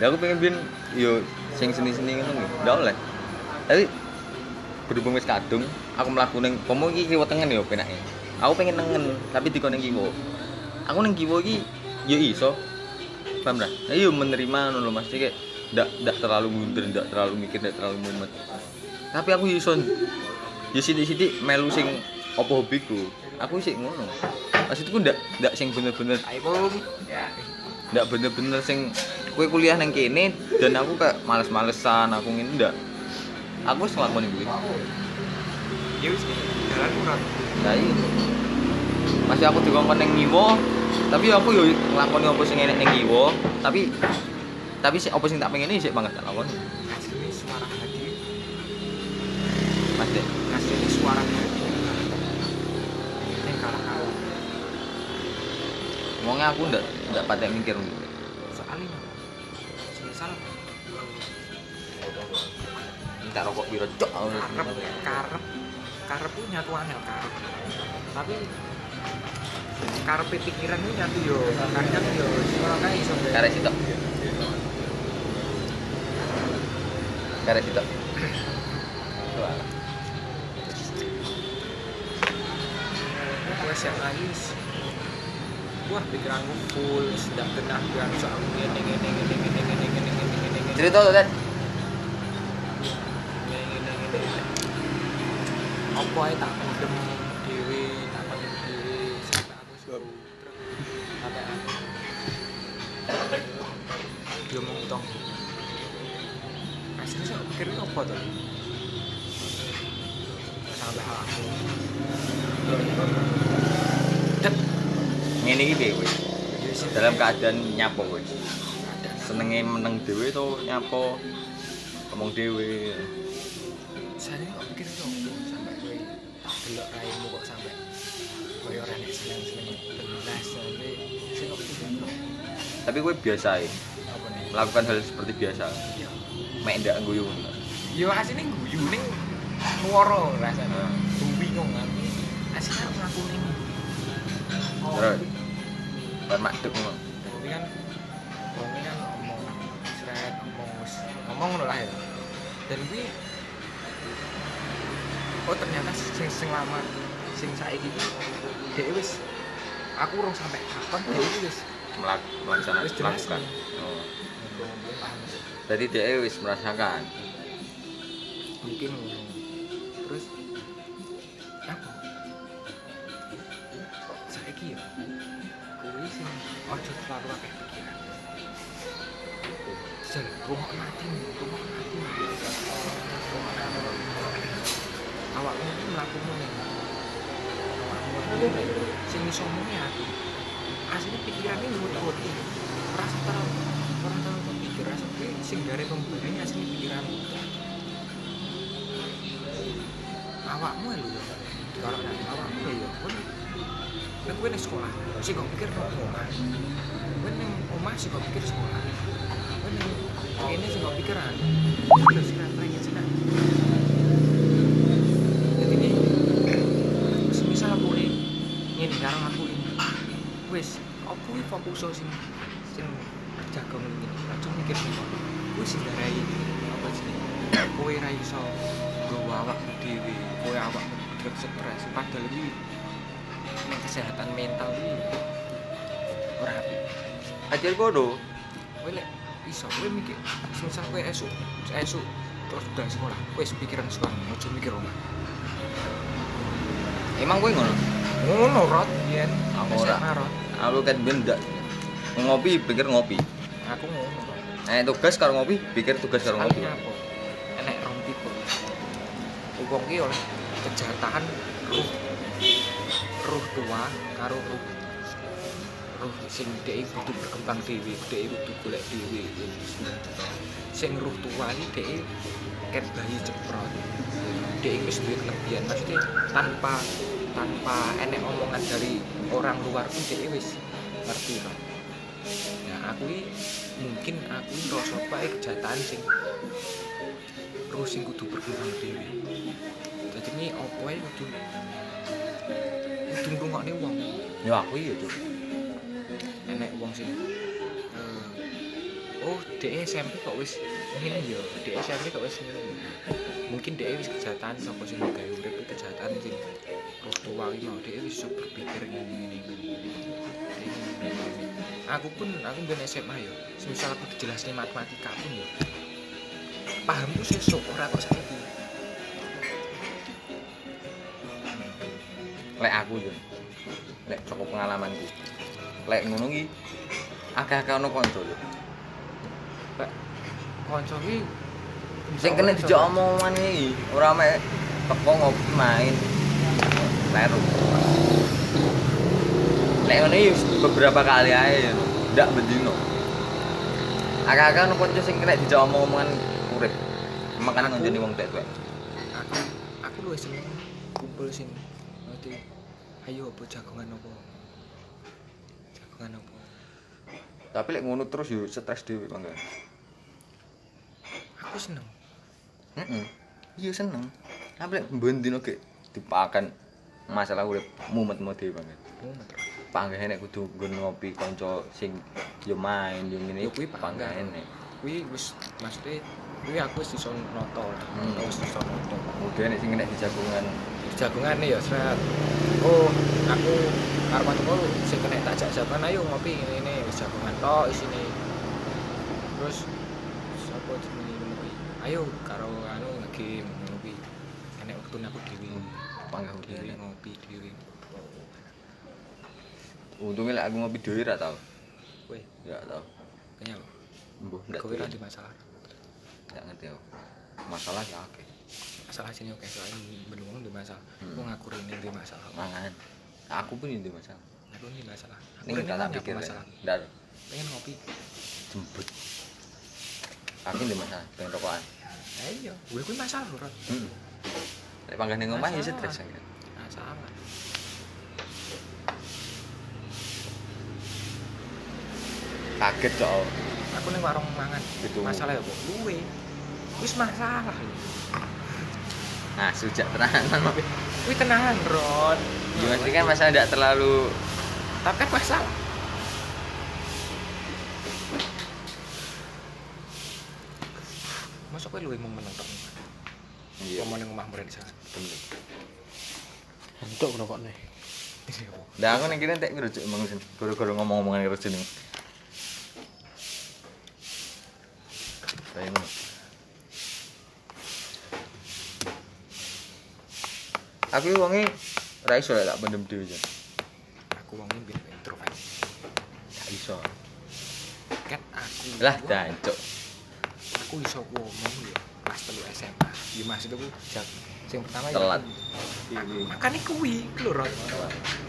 Ndak aku pengen mbien yo sing seni-seni ngono nggih ndak oleh. Tapi berhubung wis kadung aku mlaku ning komo iki kiwa tengen yo penake. Aku pengen nengen tapi dikon ning kiwa. Aku ning kiwa iki ya iso paham dah. Nah, iya menerima lho Mas. Kayak ndak ndak terlalu mundur ndak terlalu mikir ndak terlalu mumet. Tapi aku iso ya sithik-sithik melu sing apa hobiku. Aku sih ngono. Maksudku ndak ndak sing bener-bener
iPhone
ndak bener-bener sing kue kuliah nang kene dan aku kayak males-malesan aku ngene ndak. Aku wis nglakoni kuwi.
Ya wis jalan kurang
Nah iya. Masih aku dikongkon ning ngiwo, tapi aku yo nglakoni apa sing enek ning ngiwo, tapi tapi sik apa sing tak pengen sik banget tak lakoni.
aslinya suara hati.
Mas Dek.
aslinya suara hati. Yang kalah kalah
Ngomongnya aku ndak ndak patek mikir.
Soalnya semisal
minta rokok piro cok.
karep karep karep itu nyatu angel karep. Tapi karep pikiran itu nyatu yo kadang yo sekolah kayak iso be.
Karek sitok. Karek sitok.
wes yang nangis wah pikiranku full sedang tenaga soal ngene ngene ngene ngene ngene ngene ngene ngene
Cerita tuh kan.
apa ae tak pendem dia mau utang asli saya pikir itu apa tuh? Salah aku. Dep.
ngene iki piye dalam keadaan nyapo gue. senengnya meneng dhewe to nyapo? Ngomong dhewe.
Saya kok pikir yo sampe kowe tak delok raimu kok sampe kowe ora nek seneng-seneng belas
tapi gue biasa ya melakukan hal seperti biasa.
ya
Mek ndak guyu.
yo aslinya guyu ning ngoro rasanya gue bingung kan aslinya aku ngakuni oh
Terus bar madhep ngono.
tapi kan Romi kan ngomong seret ngomong ngomong ngono lah ya dan gue oh ternyata sing sing lama sing saiki iki dhek wis aku urung sampai kapan dhek wis
melakukan.
nih.
Oh. Jadi dia wis merasakan.
mungkin terus apa kok saiki ya kuwi sing ojo terlalu akeh pikiran Sel, rumah mati, rumah mati. Awakmu ini melakukan Awakmu ini sing iso muni aku. Aslinya pikirannya nurut-nuruti. Rasa terlalu orang terlalu berpikir rasa gue sing dari pemberinya aslinya pikiranmu. Awakmu ya. Kalau nanti awakmu ya pun gue ning sekolah, sing kok pikir nang omah. Gue ning omah sing kok pikir sekolah. Gue ning kene sing kok pikiran. Terus kan pengen senang. Jadi ini semisal aku ini ngene karo aku ini. Wis, aku iki fokus sing jago ngene. Aja mikir apa. Kuwi sing darai apa jenenge? Kowe ra iso nggawa awakmu dhewe, kowe awakmu pikir stres padahal iki ning kesehatan mental iki ora apik.
Ajar kono.
Kowe lek iso kowe mikir semisal kowe esuk esuk terus udah sekolah, kowe pikiran sekolah, ojo mikir omah.
Emang kowe ngono?
Ngono rot yen
Aku ora. Aku kan ben ndak ngopi pikir ngopi.
Aku ngono.
Eh tugas karo ngopi, pikir tugas karo ngopi.
Apa? Wong ki oleh kejahatan ruh ruh tua karo ruh ruh sing dhek kudu berkembang dhewe, dhek kudu golek dhewe. Sing ruh tua iki dhek ket bayi ceprot. Dhek wis duwe kelebihan, maksudnya tanpa tanpa enek omongan dari orang luar pun dhek wis ngerti Rot. Nah, aku ini mungkin aku ini rasa bae kejahatan sing terus sing kudu berkembang dhewe. Ini opo ae kudu kudu ngrungokne wong.
Ya aku iya tuh.
Enek wong sing eh, oh dhek SMP kok wis ngene ya, dhek SMP kok wis ngene. Mungkin dhek wis kejahatan sapa sing gawe urip kejahatan sing roh tua iki mau dhek wis iso berpikir ngene ngene ngene. Dhek ngene. aku pun aku ben SMA ya semisal aku dijelasin matematika pun ya pahamku sesuk ora kok saiki
lek aku yo. Lek cukup pengalamanku. Lek ngono ki akeh-akeh ono kanca lho
kanca ki
sing kena dijak omongan iki ora mek teko ngopi main. Leru lek ngene iki beberapa kali ae yo. Ndak bendino. Akeh-akeh ono kanca sing kena dijak omong-omongan urip. Makane ngonjoni wong tek tuwek
aku aku luwih seneng kumpul sing ngerti ayo apa jagongan apa jagongan apa
tapi lek ngono terus yo stres dhewe bangga
aku seneng
Heeh. Iya seneng. Tapi lek mbendino gek dipakan masalah urip mumet-mumet dhewe banget.
mumet
Panggah nek kudu nggon ngopi kanca sing yo main yo ngene
kuwi
panggah
panggah.
enek.
kuwi wis maksudnya kuwi aku wis iso noto
hmm.
wis iso noto
Kemudian nek sing nek dijagongan
jagongan nih ya seret oh aku karo kancaku sing kena tak jak jagoan ayo ngopi ngene ngene wis jagongan tok isine. Terus sapa jenenge ngono kuwi ayo karo anu ngegame ngono kuwi kena waktu aku dhewe
panggah
dhewe ngopi dhewe.
Untungnya lek aku ngopi dhewe ra tau.
kowe
Ya tau.
lo
Mbuh ndak
kowe ra di masalah.
Ndak ngerti aku. Masalah ya akeh.
Masalah sini oke soalnya belum di masalah
Hmm.
aku ngaku ini di masalah
Mangan. Aku pun ini masalah.
aku ini masalah aku
Ini
nanya
pikir.
masalah
Ndak
pengen ngopi
jemput. Aku ini masalah pengen rokokan.
ya iya gue gue masalah
Heeh. Lek panggah ning omah ya stres akhirnya.
masalah
Kaget cok.
aku ning warung mangan masalah ya kok luwe wis masalah
Nah, sujak tenanan.
Wih tenahan Ron
Ya mesti kan masalah tidak terlalu
Tapi kan masalah Masa kowe luwih mau menonton
Iya.
Ngomong ning omah di sana
bener.
Entuk ngrokokne.
Iya, Po.
Lah aku ning kene tek ngerujuk emang sen. Goro-goro ngomong-ngomongan ngerujuk ning. Kayak Aku wonge ra iso lek pendem dhewe jan.
Aku wong mbien introvert
Gak iso.
Kan aku
Lah dancuk.
Aku iso ngomong ya Kelas telu SMA Ya mas itu aku jak Yang pertama ya
Telat.
aku- Makanya kuwi Ku lho Ron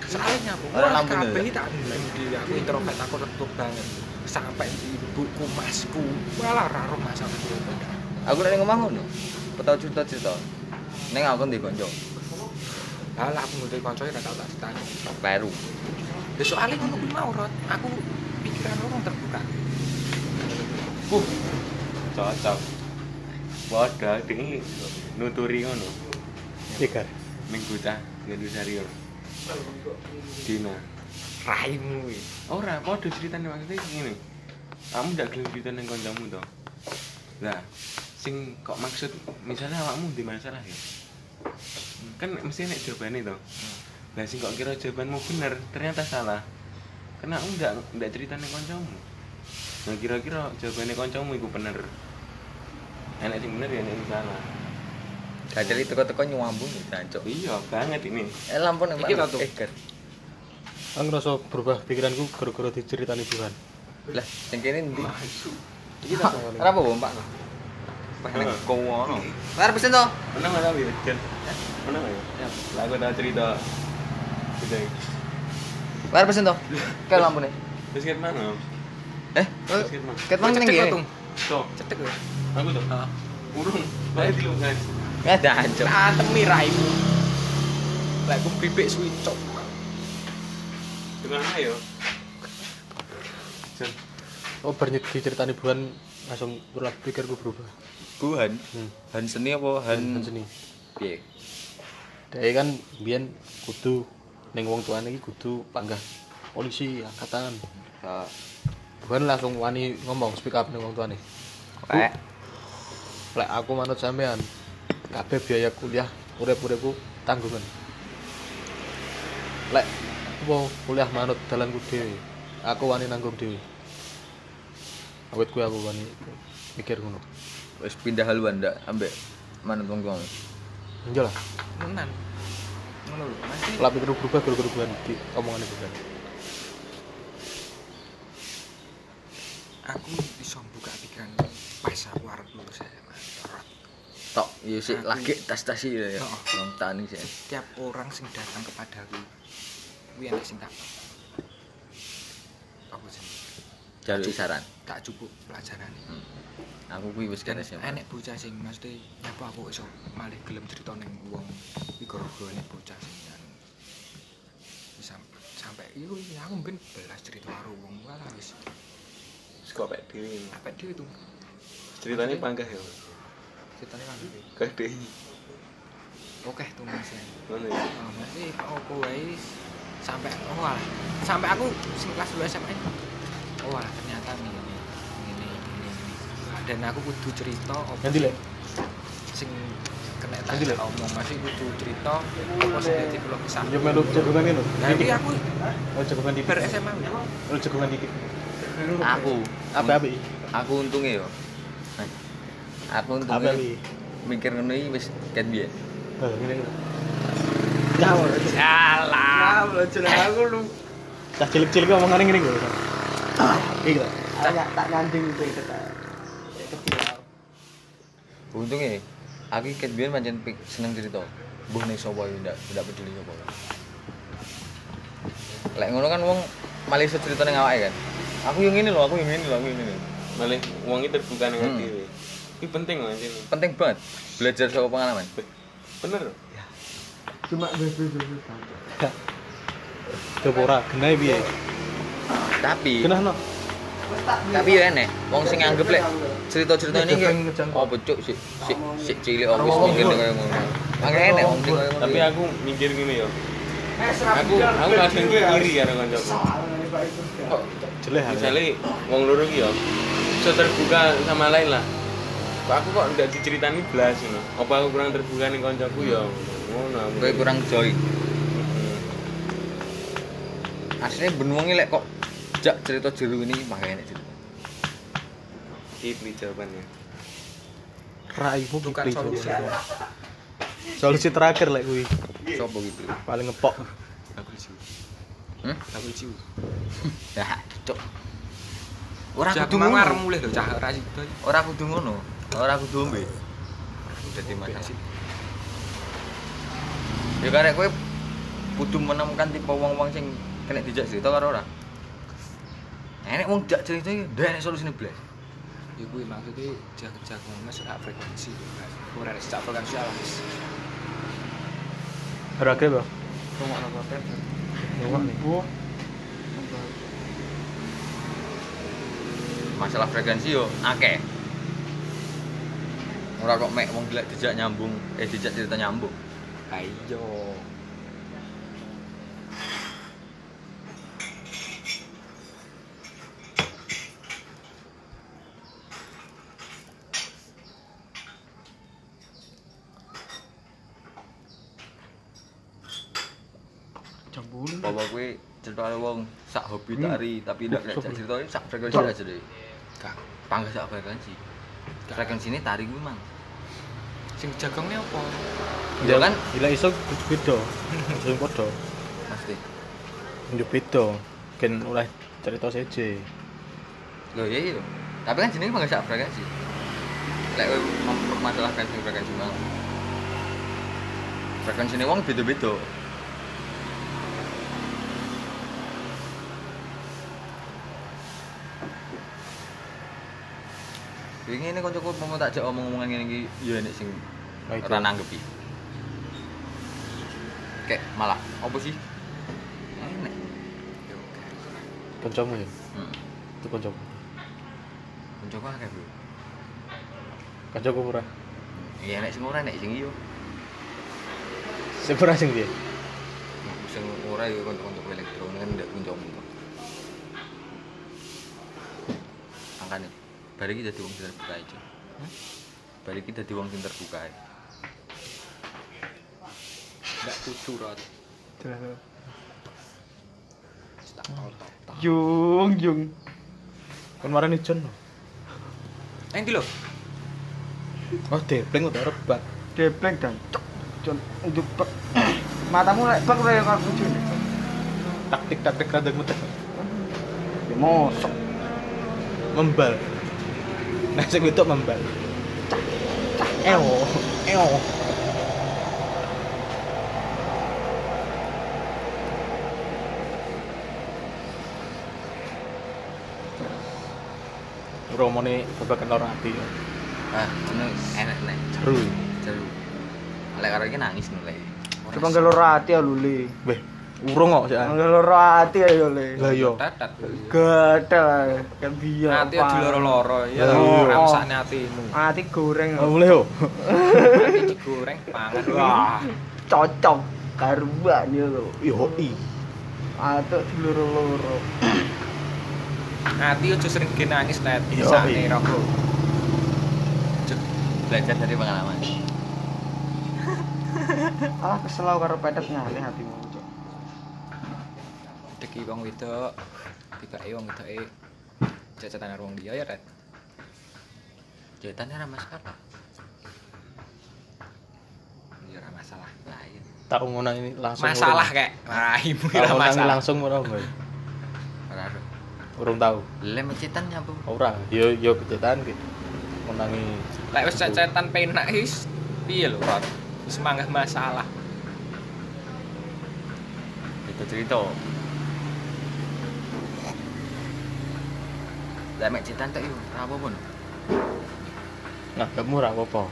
Soalnya aku
Ora
kabeh tak ndeleng Aku introvert Aku tertutup banget Sampai ibuku masku Walah raro masalah
Aku lek ning omah ngono. Ketau cerita-cerita. Ning aku ndek kanca.
Lah aku ngutul koncoe ra tau tak ditanya
Kleru.
Ya soalnya ngono kuwi mau Ron Aku pikiran orang terbuka
Uh, cocok. Wadah, ini nuturi ngono.
Tigar.
Minggu cah, ngedu serius. Dina.
Raimu kuwi
Ora, padha ceritane maksudnya ngene. Kamu ndak gelem cerita ning kancamu to. Lah, sing kok maksud misalnya awakmu di masalah ya. Kan mesti nek jawabane to. Lah sing kok kira jawabanmu bener, ternyata salah. Karena kamu ndak ndak cerita ning kancamu. Nah kira-kira jawabannya kancamu iku bener. Enek sing bener ya sing salah.
Kadang itu teko nyuambung dancuk.
Iya banget ini.
Eh lampu
Iki
mana?
to, Tuh.
Aku ngerasa berubah pikiranku gara-gara diceritani Tuhan.
Lah, sing kene ndi?
Iki tak
Ora apa Pak? Pengen
Heeh.
kono. Lar pesen to.
Menang tahu ya, Jan? Menang nggak ya? Lah aku tahu cerita.
Lar pesen to. Kayak lampune.
Terus ket mana?
Eh,
ket mana?
ning.
So,
Cetek lho
aku tuh.
Heeh.
Urung. Bae di lu guys.
Ya dancuk.
Antemi raimu Lah aku bibik suwi cok
Dengan ayo. Jan,
Oh, diceritani langsung pola pikirku berubah.
Buhan.
Hmm.
Han seni apa han
Han seni.
piye?
Dhek kan biyen kudu ning wong tuane iki kudu panggah polisi angkatan.
Sa
Tuhan langsung wani ngomong speak up ning wong tuane.
Pak.
Lek aku manut sampean, kabeh biaya kuliah urip-uripku tanggungan. Lek mau kuliah manut dalanku dhewe, aku wani nanggung dhewe awet kuwi aku wani mikir ngono
Wis pindah haluan ndak ambek mana tongkong.
iya lah.
Tenan. Ngono lho mesti
pola pikir berubah gara-gara bukan di omongan itu kan
aku bisa buka pikiran pas aku arep lulus Rot.
Tok, yo sik lagi tas-tas iki ya. Wong tani sih.
setiap orang sing datang kepadaku kuwi enek sing tak apa sih?
Jaluk saran.
tak cukup pelajaran
Aku kuwi wis kan
dan
SMA.
enek bocah sing mesti nyapa aku iso malih gelem cerita ning wong iki gara-gara enek bocah sing anu sampai sampai iku aku mben belas cerita karo wong walah wis
Kok pek dhewe.
apa dia itu
Ceritanya panggah ya.
ceritanya kan
Gede.
oke tuh mas ya
Ngono ya.
oh, masih apa wae sampai oh sampai aku sing kelas 2 SMA oh ternyata ini dan aku kudu cerita apa
nanti lek.
sing kena tak
Nanti,
omong. Masih kudu cerita apa sing dadi kula kesah
yo melu jagungan ngono
tapi aku
oh jagungan dikit
ber SMA
oh jagungan dikit
Aku.
Apa apa
Aku untunge yo. Aku untunge mikir ngono iki wis ket biyen.
oh ngene ngene
salah.
Aku lu.
cah cilik-cilik omongannya ngene lho iki lho
Tak tak nyanding itu.
Untunge aku biyen pancen pik- seneng cerita. Mbuh ning sapa yo ndak ndak peduli sapa. Lek ngono kan wong malah iso cerita ning awake kan. Aku yang ngene lho, aku yang ngene lho, aku yang ngene.
Malah wong iki terbuka ning
Hmm.
dhewe. Iki penting loh anjing.
Penting banget belajar saka pengalaman.
Bener.
Cuma bebe-bebe.
coba ora genahe piye
Tapi
genah no
tapi ya enek wong sing nganggep lek cerita-cerita ini kayak oh becuk sik sik sik cilik wis mikir kaya ngono. Makanya enek wong sing.
Tapi aku mikir gini yo. Aku aku kadang ki iri karo kancaku. Kok
jelek
misalnya wong loro ki yo iso terbuka sama lain lah. Kok aku kok ndak diceritani blas ngono. Apa aku kurang terbuka ning kancaku yo ngono. aku.
Kowe kurang joy. Asline ben wong iki lek kok jak cerita jero ini makanya cerita.
Iki jawabannya.
raimu
bukan solusi
solusi terakhir lek kuwi
Sopo gitu?
paling ngepok
Aku ciu.
Hmm?
Aku ciu.
Ya, cuk. Ora kudu ngono.
ngarep mulih lho cah ora sido
Ora kudu ngono. Ora kudu ombe. Dadi masalah. Ya karek kowe kudu menemukan tipe wong-wong sing kena dijak cerita karo ora. Enek wong jak cerita iki ndak enek solusine blas.
ya kuwi maksudnya jaga-jaga ora frekuensi. Ora sak frekuensi alas
harga bro
rumah apa kan
Nengok nih
Masalah frekuensi yo akeh. Ora kok mek wong gila dijak nyambung, eh dijak cerita nyambung.
ayo
karo wong sak hobi tari tapi ndak nek jak cerita sak frekuensi aja deh.
gak
Panggah sak frekuensi. Frekuensi ini tari kuwi mang.
sing jagongnya apa
Ya kan
gila iso beda sing padha
pasti.
njuk beda kan oleh cerita seje
Loh iya iya. Tapi kan jenenge panggah sak frekuensi. Lek mempermasalahkan sing frekuensi mang. Frekuensi wong beda-beda. Ini kancaku mau tak jak omong-omongan ngene iki ya nek sing ora nanggepi. Kayak malah apa sih? Enek.
kancamu ya
Hmm.
itu kancamu
Kancaku akeh, Bro.
kancaku ora
Iya nek sing ora nek sing iya.
sing ora sing piye
Sing ora ya kanca-kanca elektro kan ndak kancamu. Angkane bari iki dadi wong sing terbuka aja. Bari iki dadi wong sing terbuka ae.
gak kudu rot
yung.
Kon marani John.
Eh, ndi lho?
Oh, depleng udah rebat.
Depleng dan cok. Jon, untuk. Matamu lek bak lek aku Jon.
Taktik-taktik rada muter.
Ya mosok.
Membal. Nah, sing wedok membal. Eo, eo. Romone babakan loro ati.
ah ngono enak nek
Seru.
seru lek karo iki nangis nulek
Coba nggak loro hati ya lu le.
Urung kok sih.
Loro hati ya yo le.
Lah yo.
Tetet.
Gatel kan biar.
Ati di loro-loro ya.
Lah,
iya.
Atimu.
Hati goreng.
Mulai yo.
Ati digoreng pangan.
Wah, cocok karuan ya lo.
Yo i.
Atau di loro-loro.
Ati aja sering nangis net.
Iya,
Sane
iya.
rokok.
belajar dari pengalaman
Alah kesel karo pedet ngalih hatimu.
Deki wong wedok. Tibake wong wedoke cecetan karo wong liya ya, Red.
jahitannya ora masalah
Ya ora masalah.
lah iya
Tak ngono ini langsung.
Masalah
Tak
ora
ngono
masalah.
langsung ngono
ora ora
Urung tahu.
lele mecitan nyapa
Ora, yo yo kecetan ki. Menangi
Lek wis cecetan penak wis piye lho, Rod? Wis manggah masalah.
itu cerita lek mek citan tok yo ora apa pun
nganggapmu ora apa-apa.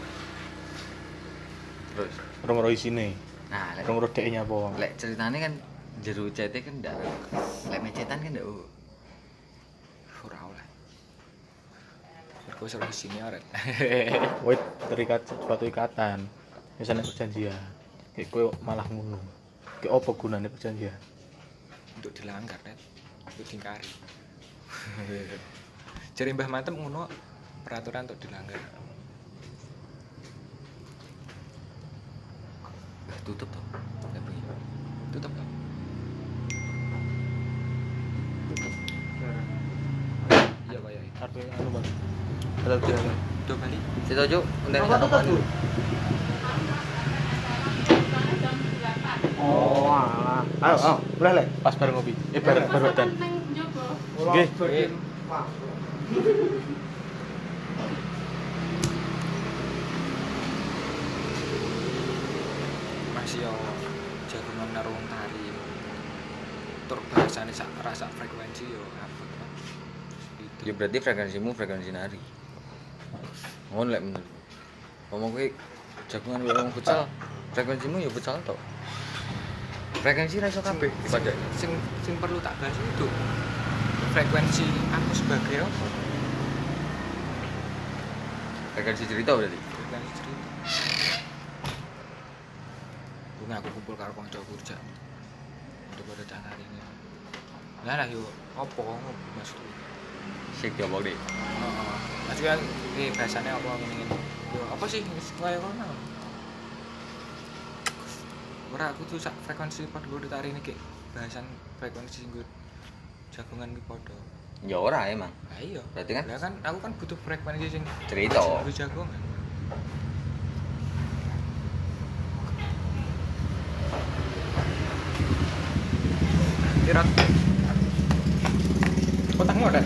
terus
Urung ro isine.
nah lek
Urung ro dekne apa.
lek ceritanya kan jero cete kan ndak lek mek citan kan ndak
Ora oleh. Mergo seru di sini Red.
Kowe terikat suatu ikatan. Misalnya perjanjian. Kayak kowe malah ngono. Kayak apa gunanya perjanjian?
Untuk dilanggar, Red. Untuk dingkari. Jadi Mbah Mantem ngono peraturan untuk dilanggar.
Eh, tutup toh lek bengi
Tutup. Iya, Pak Yai.
Arep anu jalan.
Situ
tuh tuh? Oh, alah. Ayo, ayo, boleh lek.
Pas bareng ngopi. Eh bareng bareng. Nggih.
Nggih. Masih yo jagungan narung tari. Tur bahasane sak rasa frekuensi yo apa
ya. Berarti frekuensimu frekuensi nari. Ngono lek menurut ngomong kowe jagungan wong futsal frekuensimu ya futsal tok. Frekuensi ra iso kabeh.
sing sing perlu tak bahas itu. Frekuensi aku sebagai apa
frekuensi cerita berarti?
Frekuensi cerita. Aku kumpul karo kanca kerja untuk pada hari ini. Lah lah yo apa ngopo maksudnya
sik diomong deh
Heeh. maksudnya eh bahasanya apa ngene ngene yo apa sih? Kaya ngono. Ora aku tuh sak frekuensi padha gue ditarik ini kayak bahasan frekuensi gue jagungan ki padha
ya ora emang
Lah iya.
Berarti kan-
Lah kan aku kan butuh frekuensi sing
cerita
Gue jagongan. Tirat. Kotakmu ada?